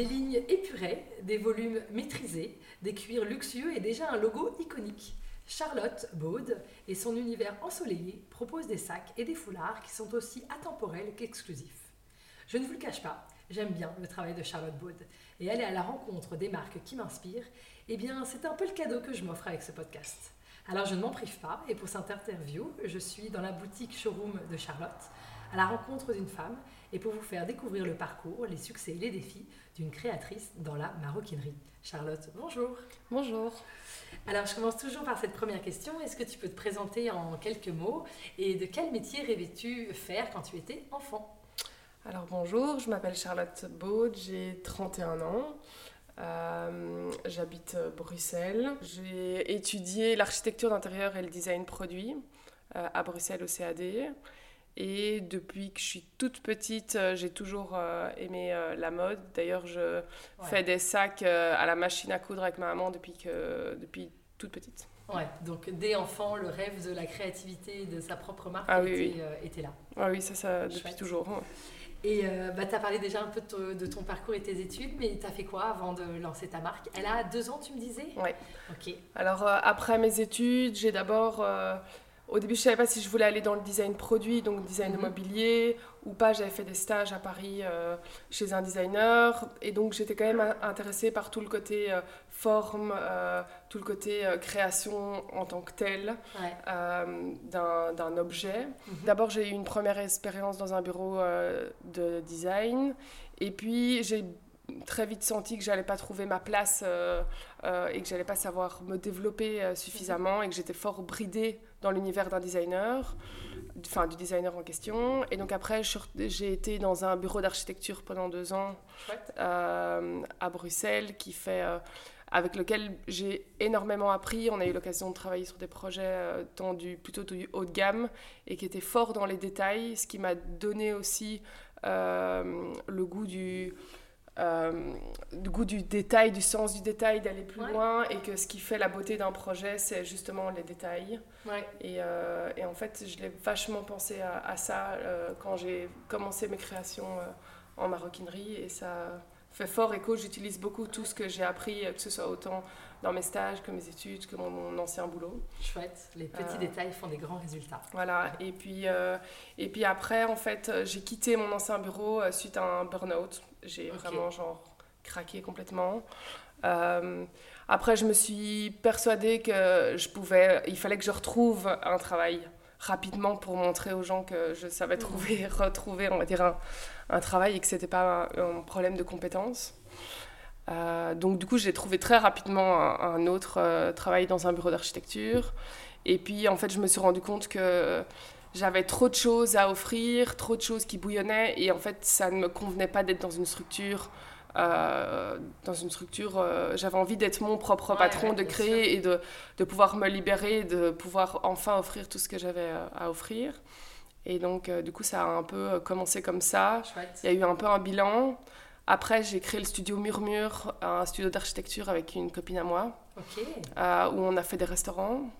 Des lignes épurées, des volumes maîtrisés, des cuirs luxueux et déjà un logo iconique. Charlotte Baud et son univers ensoleillé proposent des sacs et des foulards qui sont aussi atemporels qu'exclusifs. Je ne vous le cache pas, j'aime bien le travail de Charlotte Baud et aller à la rencontre des marques qui m'inspirent, eh bien c'est un peu le cadeau que je m'offre avec ce podcast. Alors je ne m'en prive pas et pour cette interview, je suis dans la boutique showroom de Charlotte à la rencontre d'une femme et pour vous faire découvrir le parcours, les succès et les défis d'une créatrice dans la maroquinerie. Charlotte, bonjour. Bonjour. Alors, je commence toujours par cette première question. Est-ce que tu peux te présenter en quelques mots et de quel métier rêvais-tu faire quand tu étais enfant? Alors, bonjour, je m'appelle Charlotte Baud, j'ai 31 ans. Euh, J'habite Bruxelles. J'ai étudié l'architecture d'intérieur et le design produit euh, à Bruxelles au CAD. Et depuis que je suis toute petite, euh, j'ai toujours euh, aimé euh, la mode. D'ailleurs, je fais des sacs à la machine à coudre avec ma maman depuis, que, depuis toute petite. Ouais, donc dès enfant, le rêve de la créativité de sa propre marque ah était, là. Ah oui, ça, ça depuis toujours. Et bah, tu as parlé déjà un peu de, ton parcours et tes études, mais tu as fait quoi avant de lancer ta marque? Elle a deux ans, tu me disais? Oui. Ok. Alors, après mes études, j'ai d'abord au début, je ne savais pas si je voulais aller dans le design produit, donc design mhm. mobilier, ou pas. J'avais fait des stages à Paris euh, chez un designer. Et donc, j'étais quand même intéressée par tout le côté euh, forme, euh, tout le côté création en tant que tel d'un objet. Mhm. D'abord, j'ai eu une première expérience dans un bureau de design. Et puis, j'ai très vite senti que j'allais pas trouver ma place et que j'allais pas savoir me développer suffisamment et que j'étais fort bridée dans l'univers d'un designer, enfin du designer en question. Et donc après, j'ai été dans un bureau d'architecture pendant deux ans euh, à Bruxelles, qui fait, euh, avec lequel j'ai énormément appris. On a eu l'occasion de travailler sur des projets euh, dans du, plutôt du haut de gamme et qui étaient forts dans les détails, ce qui m'a donné aussi le goût du euh, du goût du détail, du sens du détail, d'aller plus loin, et que ce qui fait la beauté d'un projet, c'est justement les détails. Et, euh, et, en fait, je l'ai vachement pensé à, ça euh, quand j'ai commencé mes créations en maroquinerie, et ça fait fort écho. J'utilise beaucoup tout ce que j'ai appris, que ce soit autant dans mes stages que mes études, que mon, ancien boulot. Chouette, les petits détails font des grands résultats. Voilà, et puis, et puis après, en fait, j'ai quitté mon ancien bureau suite à un burn-out j'ai vraiment genre craqué complètement. Euh, après, je me suis persuadée que je pouvais, il fallait que je retrouve un travail rapidement pour montrer aux gens que je savais mhm. trouver, retrouver, on va dire, un, un travail et que c'était pas un, problème de compétence. Euh, donc du coup, j'ai trouvé très rapidement un, autre euh, travail dans un bureau d'architecture. Et puis, en fait, je me suis rendu compte que j'avais trop de choses à offrir, trop de choses qui bouillonnaient, et en fait, ça ne me convenait pas d'être dans une structure. Euh, dans une structure, j'avais envie d'être mon propre patron, de créer et de, de, pouvoir me libérer, de pouvoir enfin offrir tout ce que j'avais à offrir. Et donc, du coup, ça a un peu commencé comme ça. Il y a eu un peu un bilan. Après, j'ai créé le studio Murmure, un studio d'architecture avec une copine à moi, où on a fait des restaurants.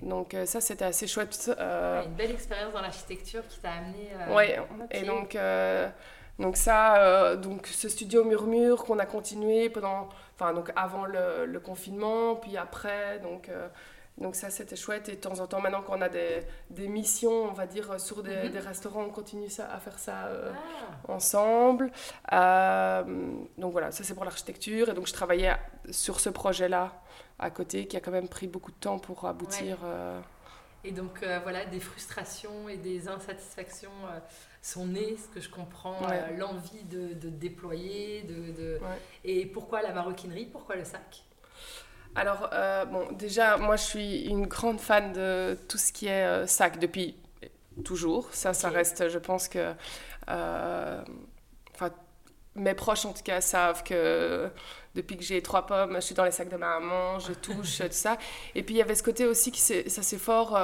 Donc euh, ça, c'était assez chouette. Euh, une belle expérience dans l'architecture qui t'a amené... Euh... Ouais, et donc, euh, donc ça, donc ce studio Murmure qu'on a continué pendant... Enfin, donc avant le, le confinement, puis après, donc Donc ça, c'était chouette. Et de temps en temps, maintenant qu'on a des, des, missions, on va dire, sur des, mhm. des restaurants, on continue ça, à faire ça euh, ah. ensemble. Euh, donc voilà, ça c'est pour l'architecture. Et donc je travaillais sur ce projet-là à côté, qui a quand même pris beaucoup de temps pour aboutir. Euh. Et donc voilà, des frustrations et des insatisfactions sont nées, ce que je comprends, l'envie de, de, déployer. De, de... Et pourquoi la maroquinerie? Pourquoi le sac? Alors, euh, bon, déjà, moi, je suis une grande fan de tout ce qui est euh, sac depuis toujours. Ça, ça reste, je pense que. Euh, mes proches, en tout cas, savent que depuis que j'ai trois pommes, je suis dans les sacs de ma maman, je touche, tout ça. Et puis, il y avait ce côté aussi qui ça s'est fort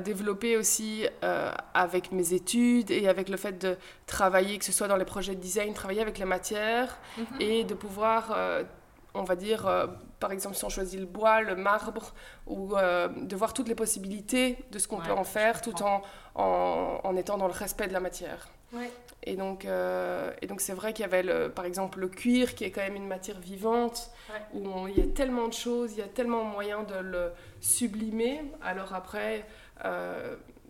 développé aussi avec mes études et avec le fait de travailler, que ce soit dans les projets de design, travailler avec les matières mhm. et de pouvoir on va dire, euh, par exemple, si on choisit le bois, le marbre, ou euh, de voir toutes les possibilités de ce qu'on peut en faire tout en, en, étant dans le respect de la matière. Et donc, euh, et donc c'est vrai qu'il y avait, le, par exemple, le cuir, qui est quand même une matière vivante, où il y a tellement de choses, il y a tellement de moyens de le sublimer. Alors après,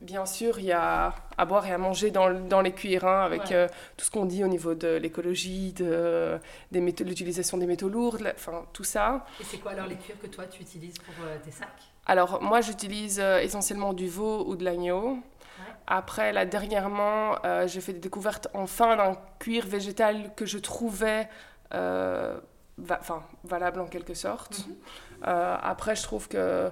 bien sûr, il y a à boire et à manger dans, dans les cuirs, hein, avec euh, tout ce qu'on dit au niveau de l'écologie, de, l'utilisation des métaux lourds, enfin tout ça. Et c'est quoi alors les cuirs que toi tu utilises pour euh, tes sacs? Alors moi j'utilise euh, essentiellement du veau ou de l'agneau. Après, là, dernièrement, j'ai fait des découvertes enfin d'un cuir végétal que je trouvais valable en quelque sorte. Mhm. après, je trouve que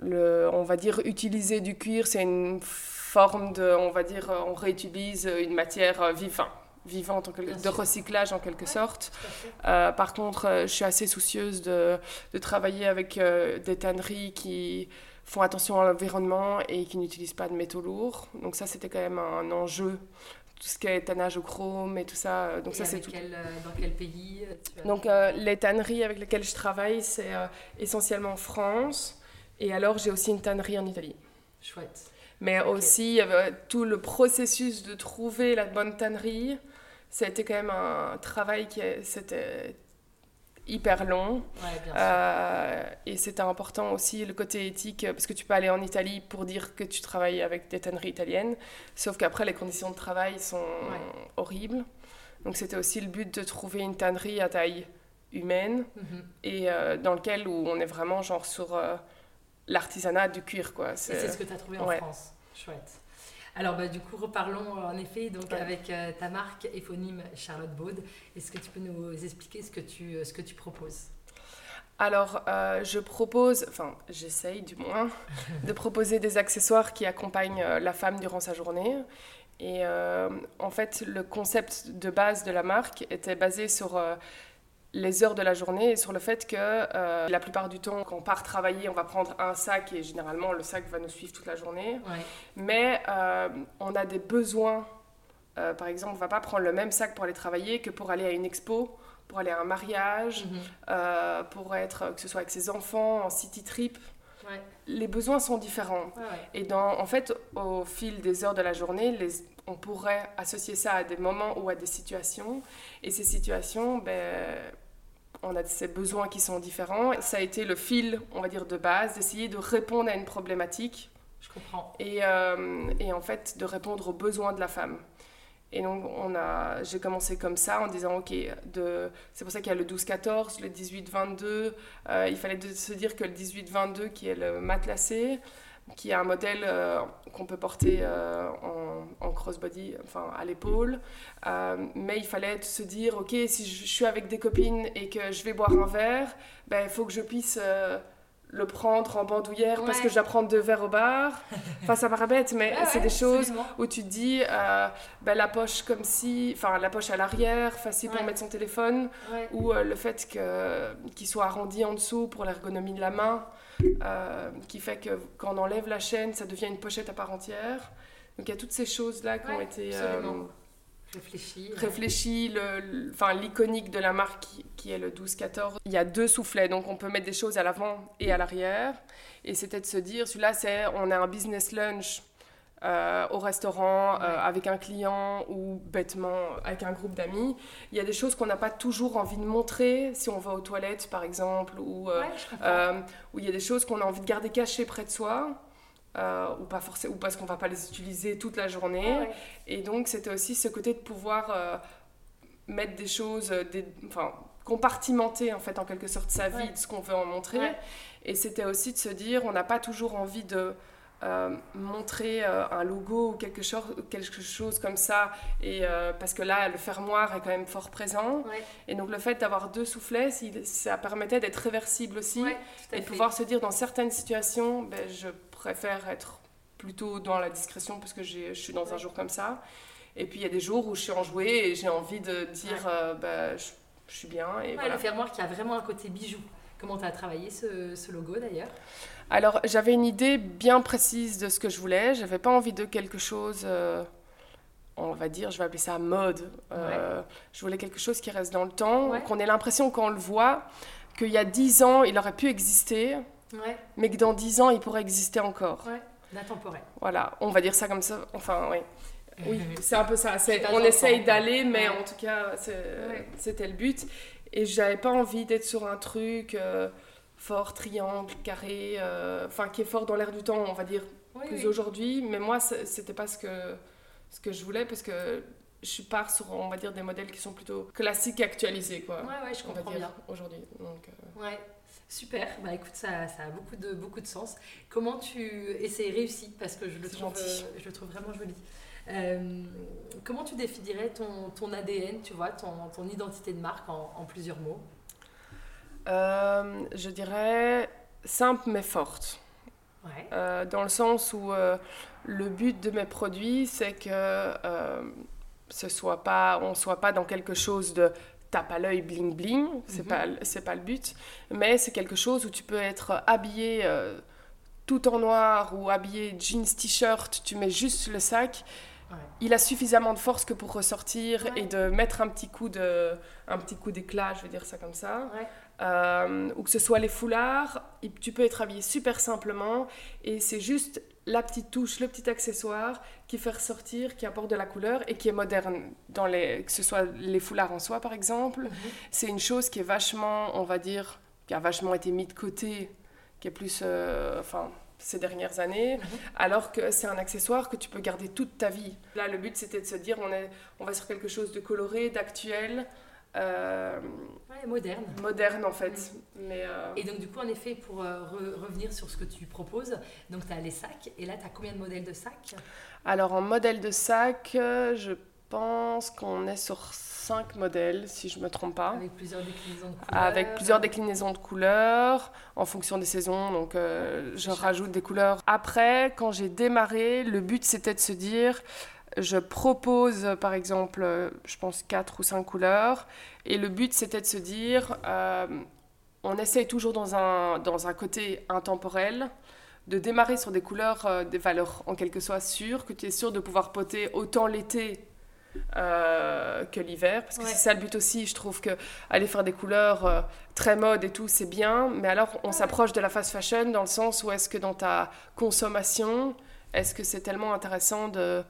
le, on va dire, utiliser du cuir, c'est une forme de, on va dire, on réutilise une matière vivante vivante, de recyclage en quelque sorte. Euh, par contre, euh, je suis assez soucieuse de, de travailler avec euh, des tanneries qui font attention à l'environnement et qui n'utilisent pas de métaux lourds. Donc ça, c'était quand même un enjeu. Tout ce qui est tannage au chrome et tout ça. Donc ça, c'est tout. dans quel pays Donc les tanneries avec lesquelles je travaille, c'est essentiellement France. Et alors, j'ai aussi une tannerie en Italie. Chouette. Mais aussi, tout le processus de trouver la bonne tannerie, ça a été quand même un travail qui c'était hyper long. Ouais, bien euh, et c'était important aussi le côté éthique, parce que tu peux aller en Italie pour dire que tu travailles avec des tanneries italiennes, sauf qu'après, les conditions de travail sont horribles. Donc c'était aussi le but de trouver une tannerie à taille humaine, mhm. et euh, dans lequel où on est vraiment genre sur... Euh, l'artisanat du cuir. Quoi. C'est ce que tu as trouvé en France. Chouette. Alors, bah, du coup, reparlons en effet donc, avec euh, ta marque éponyme Charlotte Baud. Est-ce que tu peux nous expliquer ce que tu, euh, ce que tu proposes? Alors, euh, je propose, enfin, j'essaye du moins, de proposer des accessoires qui accompagnent la femme durant sa journée. Et en fait, le concept de base de la marque était basé sur les heures de la journée et sur le fait que euh, la plupart du temps, quand on part travailler, on va prendre un sac et généralement le sac va nous suivre toute la journée. Mais euh, on a des besoins. Euh, par exemple, on va pas prendre le même sac pour aller travailler que pour aller à une expo, pour aller à un mariage, mhm. pour être, que ce soit avec ses enfants, en city trip. Les besoins sont différents. Et dans, en fait, au fil des heures de la journée, les, on pourrait associer ça à des moments ou à des situations. Et ces situations, ben, on a ces besoins qui sont différents. Ça a été le fil, on va dire, de base, d'essayer de répondre à une problématique. Je comprends. Et, euh, et, en fait, de répondre aux besoins de la femme. Et donc, on a, j'ai commencé comme ça en disant, OK, de, c'est pour ça qu'il y a le 12-14, le 18-22. Euh, il fallait se dire que le 18-22, qui est le matelassé, qui est un modèle euh, qu'on peut porter euh, en, crossbody, enfin à l'épaule. Euh, mais il fallait se dire, ok, si je, suis avec des copines et que je vais boire un verre, ben, il faut que je puisse le prendre en bandoulière parce que je dois prendre deux verres au bar. Enfin, ça paraît bête, mais c'est des choses où tu te dis, ben, la poche comme si, enfin la poche à l'arrière, facile pour mettre son téléphone, ou le fait qu'il soit arrondi en dessous pour l'ergonomie de la main. Euh, qui fait que quand on enlève la chaîne, ça devient une pochette à part entière. Donc il y a toutes ces choses-là qui ont été le, enfin, l'iconique de la marque qui, est le 12-14. Il y a deux soufflets, donc on peut mettre des choses à l'avant et à l'arrière. Et c'était de se dire, celui-là, c'est, on a un business lunch euh, au restaurant euh, avec un client ou bêtement avec un groupe d'amis. Il y a des choses qu'on n'a pas toujours envie de montrer si on va aux toilettes par exemple ou euh, où il y a des choses qu'on a envie de garder cachées près de soi. Ou pas forcément ou parce qu'on va pas les utiliser toute la journée. Et donc c'était aussi ce côté de pouvoir mettre des choses des, enfin compartimenter en fait en quelque sorte sa vie de ce qu'on veut en montrer. Et c'était aussi de se dire on n'a pas toujours envie de euh, montrer euh, un logo ou quelque chose, quelque chose comme ça, et, euh, parce que là, le fermoir est quand même fort présent. Et donc, le fait d'avoir deux soufflets, ça permettait d'être réversible aussi, et de pouvoir se dire dans certaines situations, ben, je préfère être plutôt dans la discrétion parce que je suis dans un jour comme ça. Et puis, il y a des jours où je suis enjouée et j'ai envie de dire, ben, je, suis bien. Et Le fermoir qui a vraiment un côté bijou. Comment tu as travaillé ce, ce logo d'ailleurs? Alors, j'avais une idée bien précise de ce que je voulais. J'avais pas envie de quelque chose, euh, on va dire, je vais appeler ça mode. Euh, je voulais quelque chose qui reste dans le temps, qu'on ait l'impression quand on le voit qu'il y a dix ans, il aurait pu exister, mais que dans dix ans, il pourrait exister encore. L'intemporel. Voilà, on va dire ça comme ça. Enfin, oui. Oui, c'est un peu ça. On essaye d'aller, mais en tout cas, c'était le but. Et j'avais pas envie d'être sur un truc. Euh, fort, triangle, carré, euh, enfin qui est fort dans l'air du temps, on va dire, plus aujourd'hui. Mais moi, c'était pas ce que, ce que je voulais parce que je pars sur, on va dire, des modèles qui sont plutôt classiques et actualisés, quoi. Ouais, ouais, je comprends bien. Aujourd'hui. Donc, euh. Ouais. Super, bah écoute, ça, ça, a beaucoup de, beaucoup de sens. Comment tu. Et c'est réussi? Parce que je le, trouve, euh, je le trouve vraiment joli. comment tu définirais ton, ton ADN, tu vois, ton, ton identité de marque en, en plusieurs mots? Je dirais simple mais forte. Euh, dans le sens où euh, le but de mes produits, c'est que ce soit pas, on ne soit pas dans quelque chose de tape à l'œil bling bling, c'est pas c'est pas le but, mais c'est quelque chose où tu peux être habillé tout en noir ou habillé jeans t-shirt, tu mets juste le sac. Il a suffisamment de force que pour ressortir et de mettre un petit coup de un petit coup d'éclat, je vais dire ça comme ça. Euh, ou que ce soit les foulards, tu peux être habillé super simplement et c'est juste la petite touche, le petit accessoire qui fait ressortir, qui apporte de la couleur et qui est moderne, dans les, que ce soit les foulards en soi par exemple. Mhm. C'est une chose qui est vachement, on va dire, qui a vachement été mise de côté, qui est plus, euh, enfin, ces dernières années, mhm. alors que c'est un accessoire que tu peux garder toute ta vie. Là, le but c'était de se dire, on, est, on va sur quelque chose de coloré, d'actuel. Euh, moderne. Moderne en fait. Mais, euh, Et donc du coup, en effet, pour euh, revenir sur ce que tu proposes, donc tu as les sacs, et là tu as combien de modèles de sacs? Alors en modèle de sac, je pense qu'on est sur 5 modèles, si je ne me trompe pas. Avec plusieurs déclinaisons de couleurs. Avec plusieurs déclinaisons de couleurs, en fonction des saisons, donc je rajoute des couleurs. Après, quand j'ai démarré, le but c'était de se dire je propose, par exemple, euh, je pense quatre ou cinq couleurs. Et le but, c'était de se dire, euh, on essaye toujours dans un, dans un côté intemporel, de démarrer sur des couleurs, euh, des valeurs en quelque sorte sûres, que tu es sûr de pouvoir poter autant l'été que l'hiver. Parce que c'est ça le but aussi, je trouve que aller faire des couleurs très mode et tout, c'est bien. Mais alors, on s'approche de la fast fashion dans le sens où est-ce que dans ta consommation, est-ce que c'est tellement intéressant de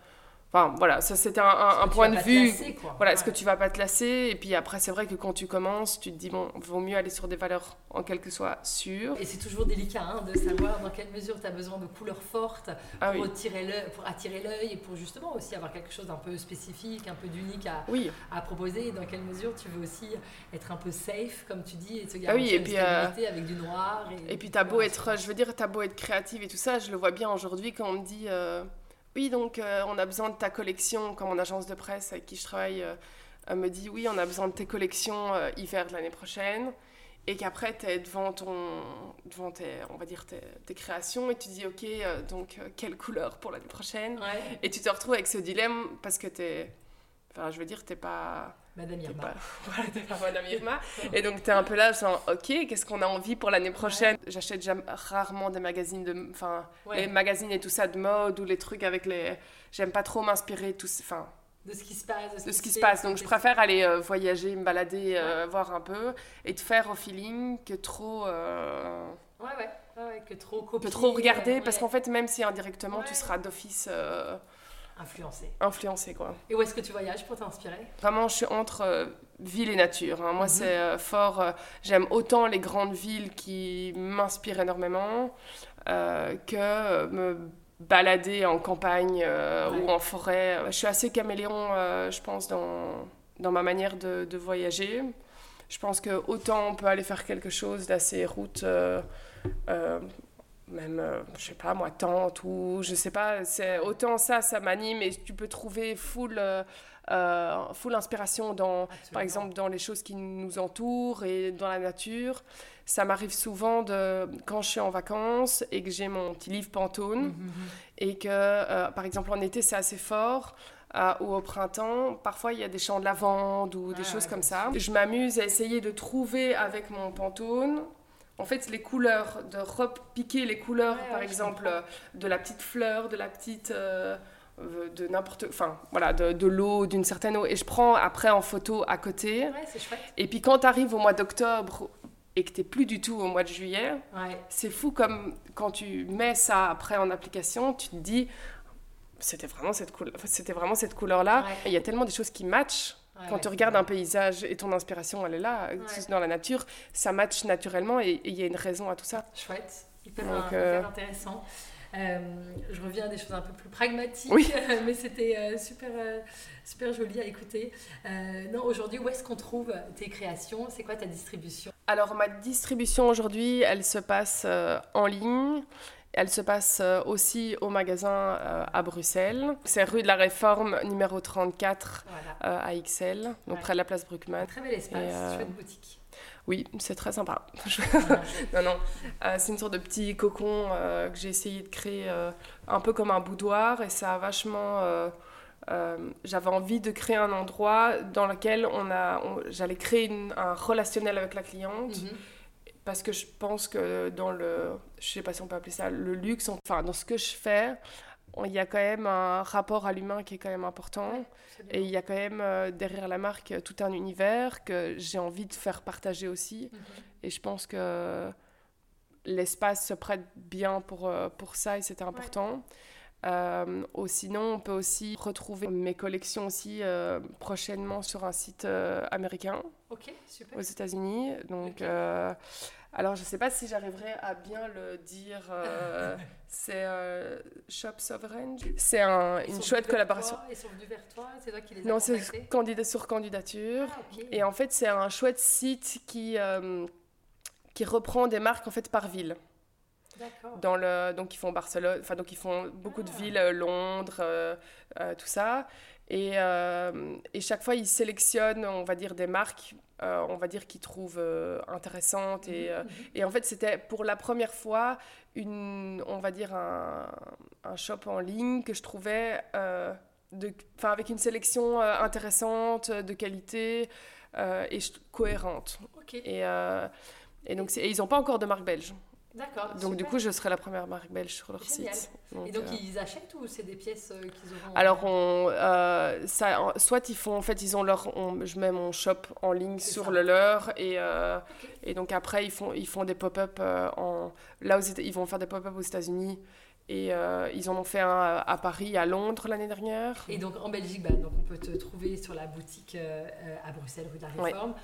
Enfin, voilà, ça c'était un, point de vue. voilà, est-ce que tu vas pas te lasser? Et puis après, c'est vrai que quand tu commences, tu te dis, bon, vaut mieux aller sur des valeurs en quelque soit sûres. Et c'est toujours délicat hein, de savoir dans quelle mesure tu as besoin de couleurs fortes ah pour, pour attirer l'œil et pour justement aussi avoir quelque chose d'un peu spécifique, un peu d'unique à, à proposer. Et dans quelle mesure tu veux aussi être un peu safe, comme tu dis, et te garantir ah oui, et puis, euh, avec du noir. Et, et puis, t'as beau être, je veux dire, t'as beau être créative et tout ça, je le vois bien aujourd'hui quand on me dit. Euh, oui, donc euh, on a besoin de ta collection, comme mon agence de presse avec qui je travaille euh, me dit oui, on a besoin de tes collections euh, hiver de l'année prochaine. Et qu'après, tu es devant, ton, devant tes, on va dire tes, créations et tu dis ok, donc quelle couleur pour l'année prochaine Et tu te retrouves avec ce dilemme parce que tu es. Enfin, je veux dire, t'es pas Madame Irma. Voilà, t'es pas Madame Irma. Et donc, tu es un peu là, genre, ok, qu'est-ce qu'on a envie pour l'année prochaine? J'achète rarement des magazines de. Enfin, les magazines et tout ça de mode ou les trucs avec les. J'aime pas trop m'inspirer, tout. Enfin. De ce qui se passe. De ce, qui, se passe. Donc, je préfère aller euh, voyager, me balader, euh, voir un peu et te faire au feeling que trop. Euh, ouais, ouais. que trop copier, que trop regarder, parce qu'en fait, même si indirectement, tu seras d'office... influencé. Influencé, quoi. Et où est-ce que tu voyages pour t'inspirer? Vraiment, je suis entre ville et nature. Hein. Moi, mhm. c'est fort... J'aime autant les grandes villes qui m'inspirent énormément que me balader en campagne euh, ou en forêt. Je suis assez caméléon, euh, je pense, dans, dans ma manière de, de, voyager. Je pense que autant on peut aller faire quelque chose d'assez route, euh, même, je sais pas, moi, tente ou je sais pas, c'est autant ça, ça m'anime et tu peux trouver full. full inspiration dans, par exemple, dans les choses qui nous entourent et dans la nature ça m'arrive souvent de quand je suis en vacances et que j'ai mon petit livre Pantone mhm, mhm. et que euh, par exemple en été c'est assez fort euh, ou au printemps, parfois il y a des champs de lavande ou des ah, choses comme ça. Je m'amuse à essayer de trouver avec mon Pantone en fait, les couleurs, de repiquer les couleurs, par exemple, de la petite fleur, de la petite. Euh, de n'importe enfin voilà de, de l'eau d'une certaine eau et je prends après en photo à côté ouais, chouette. et puis quand tu arrives au mois d'octobre et que tu n'es plus du tout au mois de juillet, c'est fou comme quand tu mets ça après en application, tu te dis, c'était vraiment cette, couleur, c'était vraiment cette couleur-là. Il y a tellement des choses qui matchent. Quand tu regardes un paysage et ton inspiration, elle est là, dans la nature, ça match naturellement et il y a une raison à tout ça. Chouette, hyper, euh, intéressant. Euh, je reviens à des choses un peu plus pragmatiques, oui. mais c'était euh, super, euh, super joli à écouter. non, aujourd'hui, où est-ce qu'on trouve tes créations? C'est quoi ta distribution? Alors, ma distribution aujourd'hui, elle se passe en ligne. Elle se passe aussi au magasin à Bruxelles. C'est rue de la Réforme, numéro 34 à XL, donc près de la place Bruckmann. Très bel espace, chouette boutique. Oui, c'est très sympa. non, non. Euh, c'est une sorte de petit cocon euh, que j'ai essayé de créer euh, un peu comme un boudoir et ça a vachement. J'avais envie de créer un endroit dans lequel on a, j'allais créer un relationnel avec la cliente. Mhm. Parce que je pense que dans le, je sais pas si on peut appeler ça le luxe, enfin dans ce que je fais, il y a quand même un rapport à l'humain qui est quand même important. et il y a quand même euh, derrière la marque tout un univers que j'ai envie de faire partager aussi. Mhm. Et je pense que l'espace se prête bien pour, euh, pour ça et c'était important. Sinon, on peut aussi retrouver mes collections aussi prochainement sur un site américain aux États-Unis. Donc, alors, je ne sais pas si j'arriverai à bien le dire. Euh, c'est euh, Shop Sovereign. C'est un, une chouette collaboration. Ils sont venus vers toi C'est toi qui les as Non, c'est sur candidature. Ah, Et en fait, c'est un chouette site qui, euh, qui reprend des marques en fait par ville. Dans le, donc ils font Barcelone, enfin donc ils font beaucoup de ah. villes, Londres, tout ça. Et, et, chaque fois ils sélectionnent, on va dire, des marques euh, on va dire, qu'ils trouvent euh, intéressante. Et, mhm, euh, mhm. et en fait, c'était pour la première fois, une, on va dire, un, un shop en ligne que je trouvais de, avec une sélection intéressante, de qualité et cohérente. Et, et, donc, et ils n'ont pas encore de marque belge. D'accord. Donc du coup, je serai la première marque belge sur leur site. et donc euh, ils achètent ou c'est des pièces euh, qu'ils auront Alors on, euh, ça, soit ils font, en fait, ils ont leur, je mets mon shop en ligne sur le leur et et donc après ils font ils font des pop-up en là ils vont faire des pop-up aux États-Unis. Et ils en ont fait un à Paris, à Londres l'année dernière. Et donc en Belgique, bah, donc on peut te trouver sur la boutique à Bruxelles, rue de la Réforme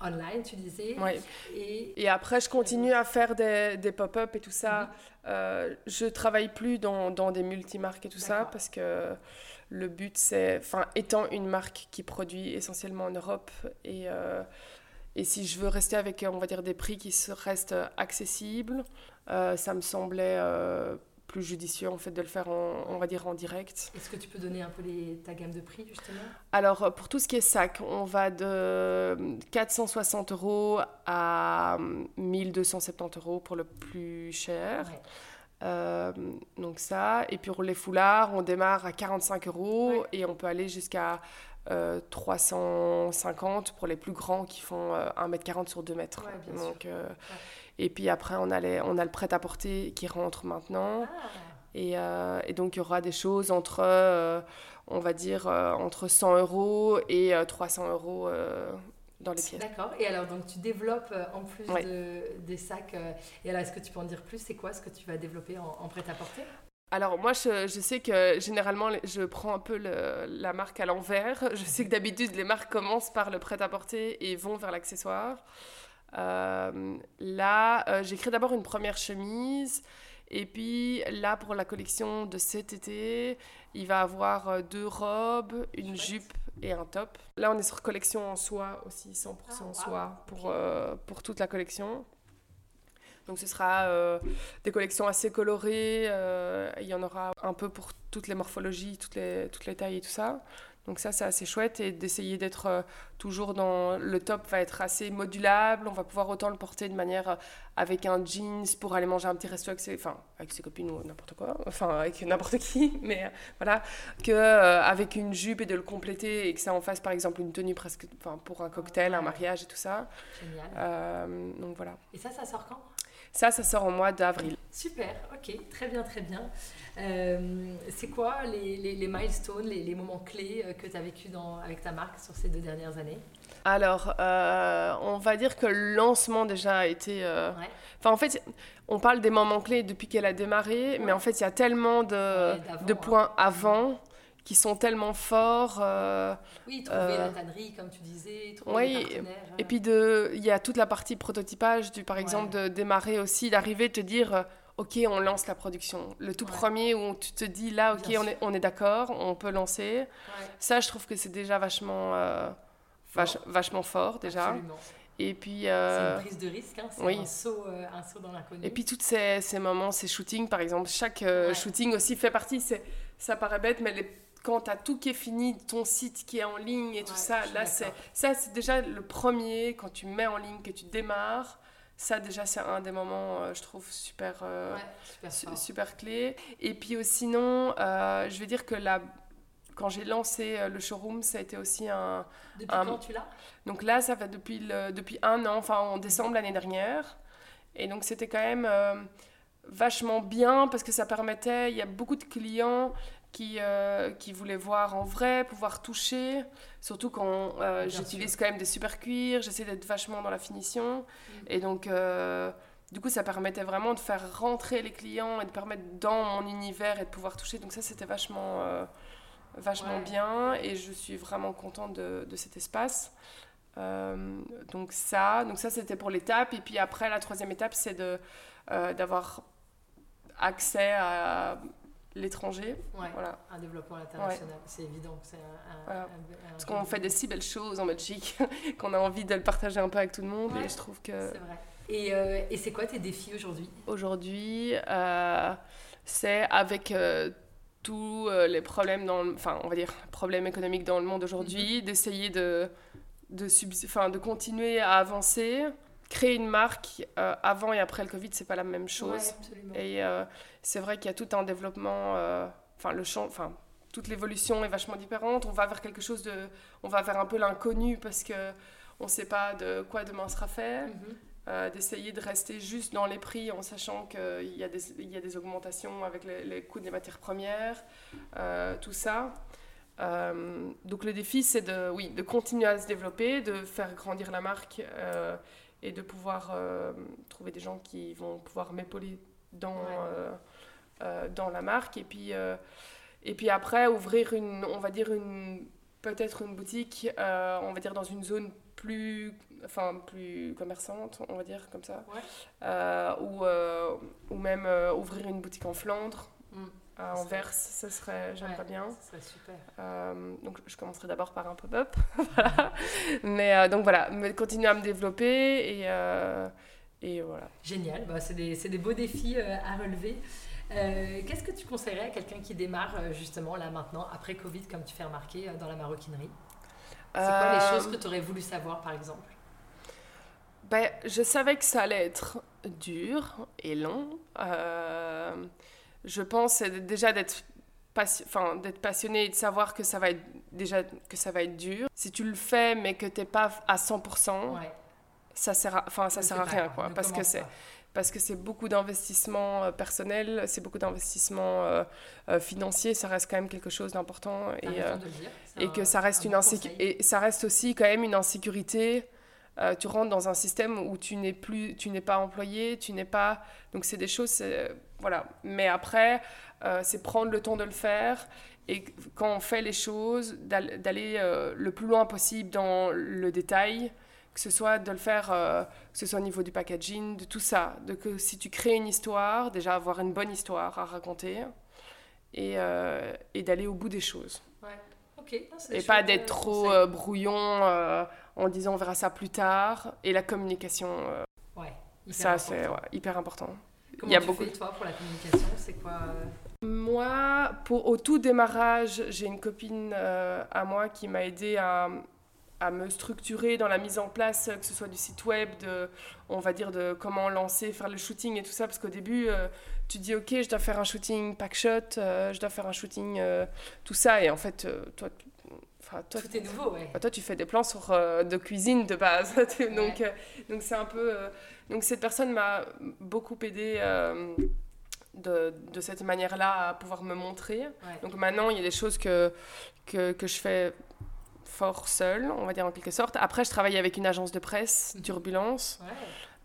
online, tu disais. Oui. Et... et, après, je continue à faire des, des pop-up et tout ça. Mhm. Euh, je travaille plus dans, dans des multimarques et tout ça parce que le but, c'est, enfin, étant une marque qui produit essentiellement en Europe et, euh, et si je veux rester avec, on va dire, des prix qui restent accessibles, euh, ça me semblait euh, plus judicieux en fait de le faire en, on va dire en direct. Est-ce que tu peux donner un peu les, ta gamme de prix justement? Alors euh, pour tout ce qui est sac, on va de 460 euros à 1270 euros pour le plus cher. Euh, donc ça, et puis pour les foulards, on démarre à 45 euros et on peut aller jusqu'à 350 euh, pour les plus grands qui font 1m40 sur 2 mètres. donc, et puis après, on a, on a le prêt-à-porter qui rentre maintenant. Ah. Et, euh, et, donc, il y aura des choses entre, euh, on va dire, euh, entre 100 euros et 300 euros dans les pièces. D'accord. Et alors, donc, tu développes en plus de, des sacs. et alors, est-ce que tu peux en dire plus? C'est quoi ce que tu vas développer en, prêt-à-porter? Alors moi, je, je, sais que généralement, je prends un peu le, la marque à l'envers. Je sais que d'habitude, les marques commencent par le prêt-à-porter et vont vers l'accessoire. Euh, là, euh, j'ai créé d'abord une première chemise. Et puis là, pour la collection de cet été, il va avoir euh, deux robes, une jupe et un top. Là, on est sur collection en soie aussi, 100% ah, soie pour, pour toute la collection. Donc ce sera des collections assez colorées. il y en aura un peu pour toutes les morphologies, toutes les, toutes les tailles et tout ça. Donc ça, c'est assez chouette et d'essayer d'être euh, toujours dans... Le top va être assez modulable, on va pouvoir autant le porter de manière euh, avec un jeans pour aller manger un petit resto avec ses, enfin, avec ses copines ou n'importe quoi, enfin avec n'importe qui, mais euh, voilà, que avec une jupe et de le compléter et que ça en fasse par exemple une tenue presque enfin, pour un cocktail, un mariage et tout ça. Génial. donc voilà. Et ça, ça sort quand? Ça, ça sort au mois d'avril. Super, ok, très bien, très bien. Euh, c'est quoi les, les, milestones, les, les, moments clés euh, que tu as vécu dans, avec ta marque sur ces deux dernières années? Alors, euh, on va dire que le lancement déjà a été... Enfin, en fait, on parle des moments clés depuis qu'elle a démarré, mais en fait, il y a tellement de, de hein. points avant qui sont tellement forts. oui, trouver la tannerie, comme tu disais, trouver oui, Et puis, il y a toute la partie prototypage, du, par exemple, de démarrer aussi, d'arriver, de te dire ok, on lance la production. Le tout premier où tu te dis là, ok, on est, on est d'accord, on peut lancer. Ça, je trouve que c'est déjà vachement, euh, vachement fort déjà. Absolument. Et puis. Euh, c'est une prise de risque, hein, c'est un, saut, euh, un saut dans l'inconnu. Et puis, tous ces, ces, moments, ces shootings, par exemple, chaque shooting aussi fait partie, ça paraît bête, mais les, quand tu as tout qui est fini, ton site qui est en ligne et tout ça, là, c'est, ça, c'est déjà le premier, quand tu mets en ligne, que tu démarres ça déjà c'est un des moments euh, je trouve super euh, super, clé. Et puis sinon euh, je vais dire que la quand j'ai lancé le showroom ça a été aussi un depuis quand tu l'as? Donc là ça fait depuis le, depuis un an enfin en décembre l'année dernière. Et donc c'était quand même vachement bien parce que ça permettait il y a beaucoup de clients qui, euh, qui voulaient voir en vrai, pouvoir toucher, surtout quand euh, j'utilise quand même des super cuirs, j'essaie d'être vachement dans la finition. Mm. Et donc, euh, du coup, ça permettait vraiment de faire rentrer les clients et de permettre dans mon univers et de pouvoir toucher. Donc ça, c'était vachement, vachement bien et je suis vraiment contente de, de cet espace. donc ça, donc ça c'était pour l'étape. Et puis après, la troisième étape, c'est de, d'avoir accès à l'étranger. voilà. Un développement international, c'est évident. Parce qu'on fait des si belles choses en Belgique qu'on a envie de le partager un peu avec tout le monde et je trouve que... C'est vrai. Et, euh, et c'est quoi tes défis aujourd'hui? Aujourd'hui, euh, c'est avec euh, tous les problèmes, dans enfin on va dire problèmes économiques dans le monde aujourd'hui, mm-hmm. d'essayer de, de, de continuer à avancer créer une marque euh, avant et après le Covid, c'est pas la même chose. et euh, c'est vrai qu'il y a tout un développement, euh, enfin le champ, enfin toute l'évolution est vachement différente. On va vers quelque chose de, on va vers un peu l'inconnu parce que on sait pas de quoi demain sera fait. Mhm. d'essayer de rester juste dans les prix en sachant qu'il y, a des, il y a des augmentations avec les, les coûts des matières premières, tout ça. donc le défi, c'est de, oui, de continuer à se développer, de faire grandir la marque et de pouvoir euh, trouver des gens qui vont pouvoir m'épauler dans, euh, euh, dans la marque. Et puis, et puis après, ouvrir une, on va dire, une, peut-être une boutique, on va dire, dans une zone plus, enfin, plus commerçante, on va dire, comme ça. ou, ou même ouvrir une boutique en Flandre. Mm à Anvers, ce serait, j'aimerais bien. Ce serait super. Euh, donc je commencerai d'abord par un pop-up. voilà. Mais euh, donc voilà, continuer à me développer et, euh, et voilà. Génial, bah, c'est des, des, beaux défis à relever. Qu'est-ce que tu conseillerais à quelqu'un qui démarre justement là maintenant, après Covid, comme tu fais remarquer dans la maroquinerie? C'est quoi les choses que tu aurais voulu savoir par exemple? Ben, Je savais que ça allait être dur et long je pense déjà d'être enfin, d'être passionné et de savoir que ça va être déjà que ça va être dur. Si tu le fais mais que tu n'es pas à 100%, ça sert à, enfin ça sert à rien quoi parce que c'est parce que c'est beaucoup d'investissement euh, personnel, c'est beaucoup d'investissement euh, euh, financier, ça reste quand même quelque chose d'important et, et que ça reste une et ça reste aussi quand même une insécurité tu rentres dans un système où tu n'es plus, tu n'es pas employé, tu n'es pas. Donc c'est des choses, voilà. Mais après, c'est prendre le temps de le faire et quand on fait les choses, d'aller le plus loin possible dans le détail que ce soit de le faire, euh, que ce soit au niveau du packaging, de tout ça. De que si tu crées une histoire, déjà avoir une bonne histoire à raconter et, euh, et d'aller au bout des choses. Ouais. Et pas d'être trop euh, brouillon en disant on verra ça plus tard. Et la communication, ouais, ça c'est hyper important. Comment Il y a tu beaucoup... fais toi pour la communication? C'est quoi Moi, pour, au tout démarrage, j'ai une copine à moi qui m'a aidé à à me structurer dans la mise en place, que ce soit du site web, de, on va dire de comment lancer, faire le shooting et tout ça, parce qu'au début, euh, tu dis ok, je dois faire un shooting pack shot, euh, je dois faire un shooting euh, tout ça, et en fait, toi, toi, tout est nouveau, ouais. toi, tu fais des plans sur de cuisine de base, donc donc c'est un peu, donc cette personne m'a beaucoup aidé. De, de, cette manière-là à pouvoir me montrer. Donc maintenant, il y a des choses que, que, que je fais fort seul, on va dire en quelque sorte. Après, je travaille avec une agence de presse, mhm. Turbulence,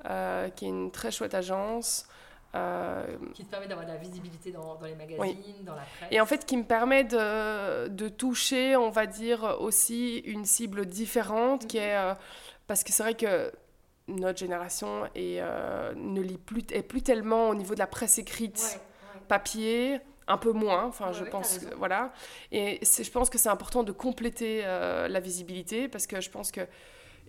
euh, qui est une très chouette agence. Euh, qui te permet d'avoir de la visibilité dans, dans les magazines, dans la presse. Et en fait, qui me permet de, de, toucher, on va dire, aussi une cible différente, qui est... Euh, parce que c'est vrai que notre génération est, ne lit plus, est plus tellement au niveau de la presse écrite, papier un peu moins, enfin je pense que, voilà. Et je pense que c'est important de compléter euh, la visibilité parce que je pense que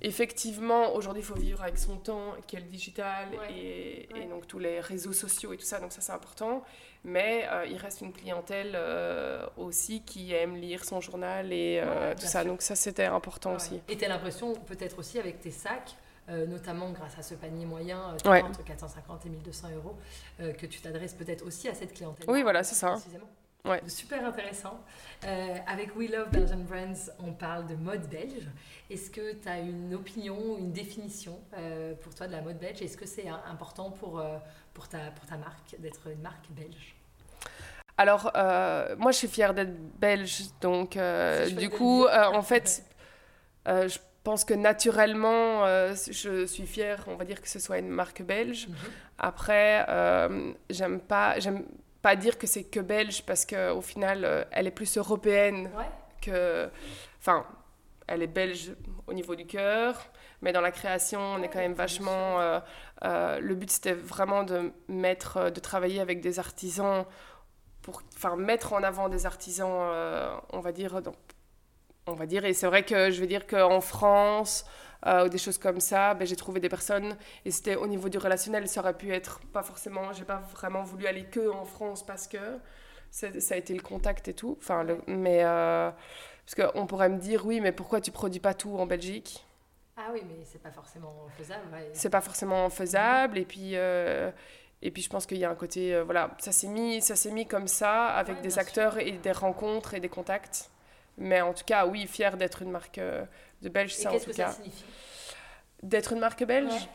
effectivement aujourd'hui il faut vivre avec son temps qui est le digital et, donc tous les réseaux sociaux et tout ça, donc ça c'est important. Mais euh, il reste une clientèle euh, aussi qui aime lire son journal et tout ça, donc ça c'était important aussi. Et tu as l'impression peut-être aussi avec tes sacs euh, notamment grâce à ce panier moyen euh, entre 450 et 1200 euros, euh, que tu t'adresses peut-être aussi à cette clientèle. Oui, voilà, c'est ça. Ouais. Super intéressant. avec We Love Belgian Brands, on parle de mode belge. Est-ce que tu as une opinion, une définition pour toi de la mode belge? Est-ce que c'est important pour, pour, ta, pour ta marque d'être une marque belge? Alors, moi, je suis fière d'être belge, donc du coup, en fait, je pense que naturellement, euh, je suis fière, on va dire que ce soit une marque belge. Mhm. Après, euh, j'aime pas, j'aime pas dire que c'est que belge parce qu'au final, euh, elle est plus européenne que, enfin, elle est belge au niveau du cœur, mais dans la création, on est quand même vachement. le but, c'était vraiment de mettre, de travailler avec des artisans pour, enfin, mettre en avant des artisans, on va dire, dans, on va dire. Et c'est vrai que je veux dire qu'en France, euh, ou des choses comme ça, ben, j'ai trouvé des personnes, et c'était au niveau du relationnel, ça aurait pu être pas forcément, j'ai pas vraiment voulu aller que en France parce que ça a été le contact et tout. Enfin, mais euh, parce qu'on pourrait me dire, oui, mais pourquoi tu produis pas tout en Belgique? Ah oui, mais c'est pas forcément faisable. C'est pas forcément faisable, et puis. Euh, et puis je pense qu'il y a un côté, voilà, ça s'est mis, ça s'est mis comme ça, avec des acteurs et des rencontres et des contacts. Mais en tout cas, oui, fier d'être une marque euh, de belge, ça en tout que cas. Ça signifie? D'être une marque belge?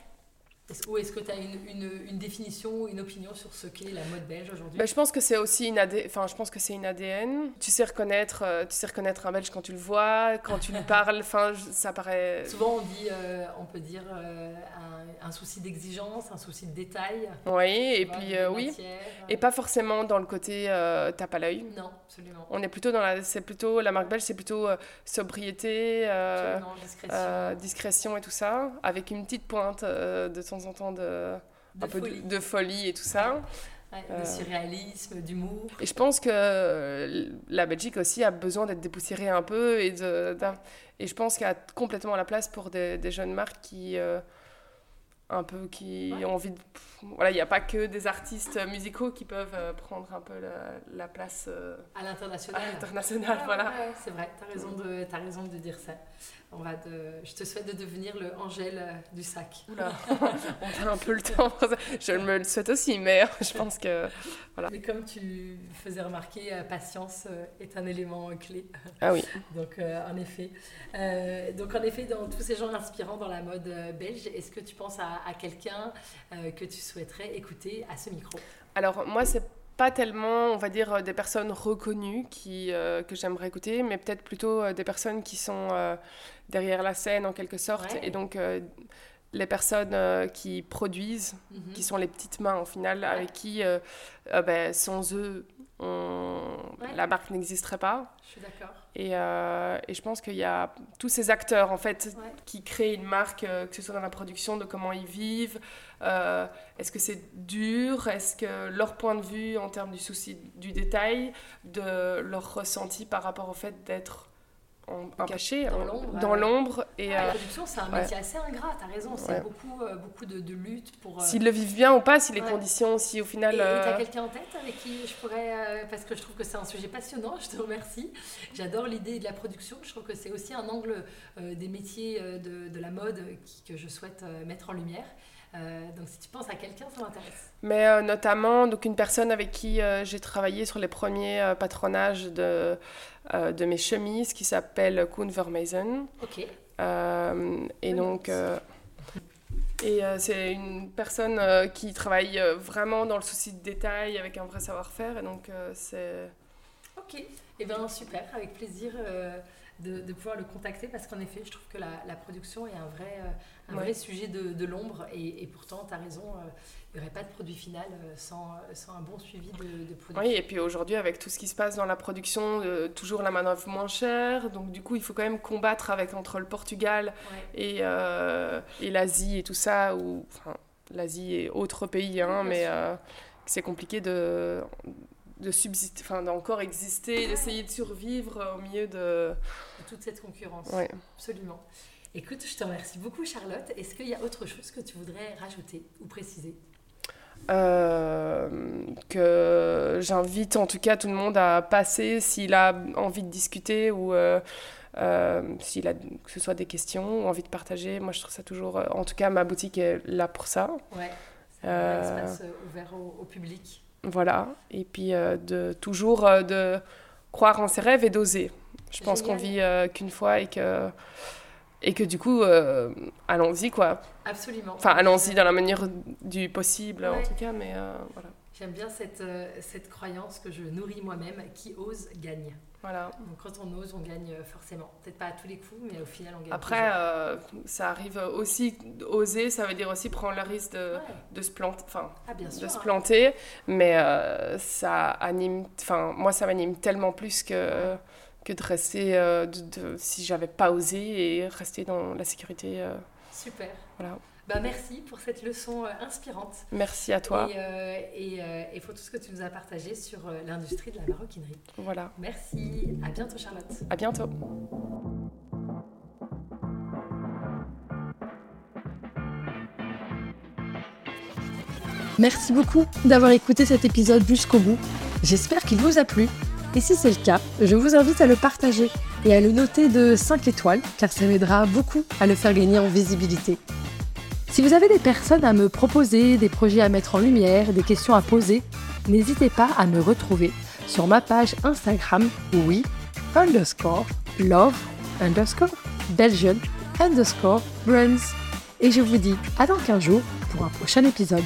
Ou est-ce que tu as une, une, une, définition, une opinion sur ce qu'est la mode belge aujourd'hui? Ben, Je pense que c'est aussi une, AD... enfin, je pense que c'est une ADN. Tu sais, reconnaître, euh, tu sais reconnaître un belge quand tu le vois, quand tu lui parles, enfin, ça paraît... Souvent, on, dit, euh, on peut dire euh, un, un, souci d'exigence, un souci de détail. Oui, et puis oui. Et pas forcément dans le côté tape à l'œil. Non, absolument. On est plutôt dans la... C'est plutôt... La marque belge, c'est plutôt sobriété, discrétion. discrétion et tout ça, avec une petite pointe de en temps de, de un folie. peu de, folie et tout ça. Ouais, de euh, surréalisme, d'humour. Et je pense que la Belgique aussi a besoin d'être dépoussiérée un peu et, de, et je pense qu'il y a complètement la place pour des, des jeunes marques qui, euh, un peu, qui ont envie de... Voilà, il n'y a pas que des artistes musicaux qui peuvent euh, prendre un peu la, place... à l'international. À l'international, voilà. c'est vrai, tu as, raison de, as raison de dire ça. On va de... Je te souhaite de devenir le Angèle euh, du sac. Oula, on a un peu le temps. Je me le souhaite aussi, mais je pense que... Voilà. Mais comme tu faisais remarquer, euh, patience euh, est un élément clé. Ah oui. donc, en effet. donc, en effet, dans tous ces gens inspirants dans la mode belge, est-ce que tu penses à, à quelqu'un que tu souhaiterais écouter à ce micro Alors, moi, c'est pas tellement, on va dire, des personnes reconnues qui, que j'aimerais écouter, mais peut-être plutôt des personnes qui sont derrière la scène en quelque sorte. Et donc, les personnes qui produisent, mhm. qui sont les petites mains au final, avec qui, ben, sans eux, la marque n'existerait pas. Je suis d'accord. Et, euh, et, je pense qu'il y a tous ces acteurs en fait qui créent une marque, euh, que ce soit dans la production, de comment ils vivent. Euh, est-ce que c'est dur? Est-ce que leur point de vue en termes du souci du détail, de leur ressenti par rapport au fait d'être en, caché, dans l'ombre. Et ah, la production, c'est un métier assez ingrat, t'as raison. C'est beaucoup, euh, beaucoup de, de, lutte pour. Euh, S'ils le vivent bien ou pas, si les conditions, si au final. Et t'as euh, quelqu'un en tête avec qui je pourrais. parce que je trouve que c'est un sujet passionnant, je te remercie. J'adore l'idée de la production. Je trouve que c'est aussi un angle des métiers de, de la mode qui, que je souhaite mettre en lumière. Euh, donc si tu penses à quelqu'un, ça m'intéresse. Mais euh, notamment donc une personne avec qui euh, j'ai travaillé sur les premiers patronages de, de mes chemises qui s'appelle Koen Vermeisen. Ok. et donc... Et c'est une personne qui travaille vraiment dans le souci de détail, avec un vrai savoir-faire. Et donc, c'est. Ok, et eh bien super, avec plaisir de, de, pouvoir le contacter parce qu'en effet, je trouve que la, la, production est un vrai, un vrai sujet de, de l'ombre et, et, pourtant, tu as raison, euh, il n'y aurait pas de produit final euh, sans, sans un bon suivi de, de production. Oui, et puis aujourd'hui, avec tout ce qui se passe dans la production, euh, toujours la main-d'œuvre moins chère, donc du coup, il faut quand même combattre avec entre le Portugal et, et l'Asie et tout ça, ou enfin, l'Asie et autres pays, hein, mais c'est compliqué de de subsister, enfin d'encore exister, d'essayer de survivre au milieu de... toute cette concurrence. Oui. Absolument. Écoute, je te remercie beaucoup Charlotte. Est-ce qu'il y a autre chose que tu voudrais rajouter ou préciser? Euh, que j'invite en tout cas tout le monde à passer s'il a envie de discuter ou euh, euh, s'il a que ce soit des questions ou envie de partager. Moi, je trouve ça toujours. En tout cas, ma boutique est là pour ça. Ouais. C'est un espace ouvert au, public. Voilà. Et puis de toujours de croire en ses rêves et d'oser. Je pense qu'on vit qu'une fois et que et que du coup, euh, allons-y quoi. Absolument. Enfin, allons-y dans la manière du possible en tout cas, mais euh, voilà. J'aime bien cette, euh, cette croyance que je nourris moi-même, qui ose gagne. Voilà. Donc quand on ose, on gagne forcément. Peut-être pas à tous les coups, mais au final, on gagne. Après, ça arrive aussi, oser, ça veut dire aussi prendre le risque de, de se planter. Enfin, ah, sûr, de se hein. planter, mais ça anime, enfin, moi, ça m'anime tellement plus que que de rester, euh, de, si j'avais pas osé, et rester dans la sécurité. Euh. Super. Voilà. Bah, merci pour cette leçon euh, inspirante. Merci à toi. Et, et, pour tout ce que tu nous as partagé sur l'industrie de la maroquinerie. Voilà. Merci. À bientôt, Charlotte. À bientôt. Merci beaucoup d'avoir écouté cet épisode jusqu'au bout. J'espère qu'il vous a plu et si c'est le cas, je vous invite à le partager et à le noter de 5 étoiles, car ça m'aidera beaucoup à le faire gagner en visibilité. Si vous avez des personnes à me proposer, des projets à mettre en lumière, des questions à poser, n'hésitez pas à me retrouver sur ma page Instagram, oui, underscore, love, underscore, Belgian, underscore, brands. Et je vous dis à dans 15 jours pour un prochain épisode.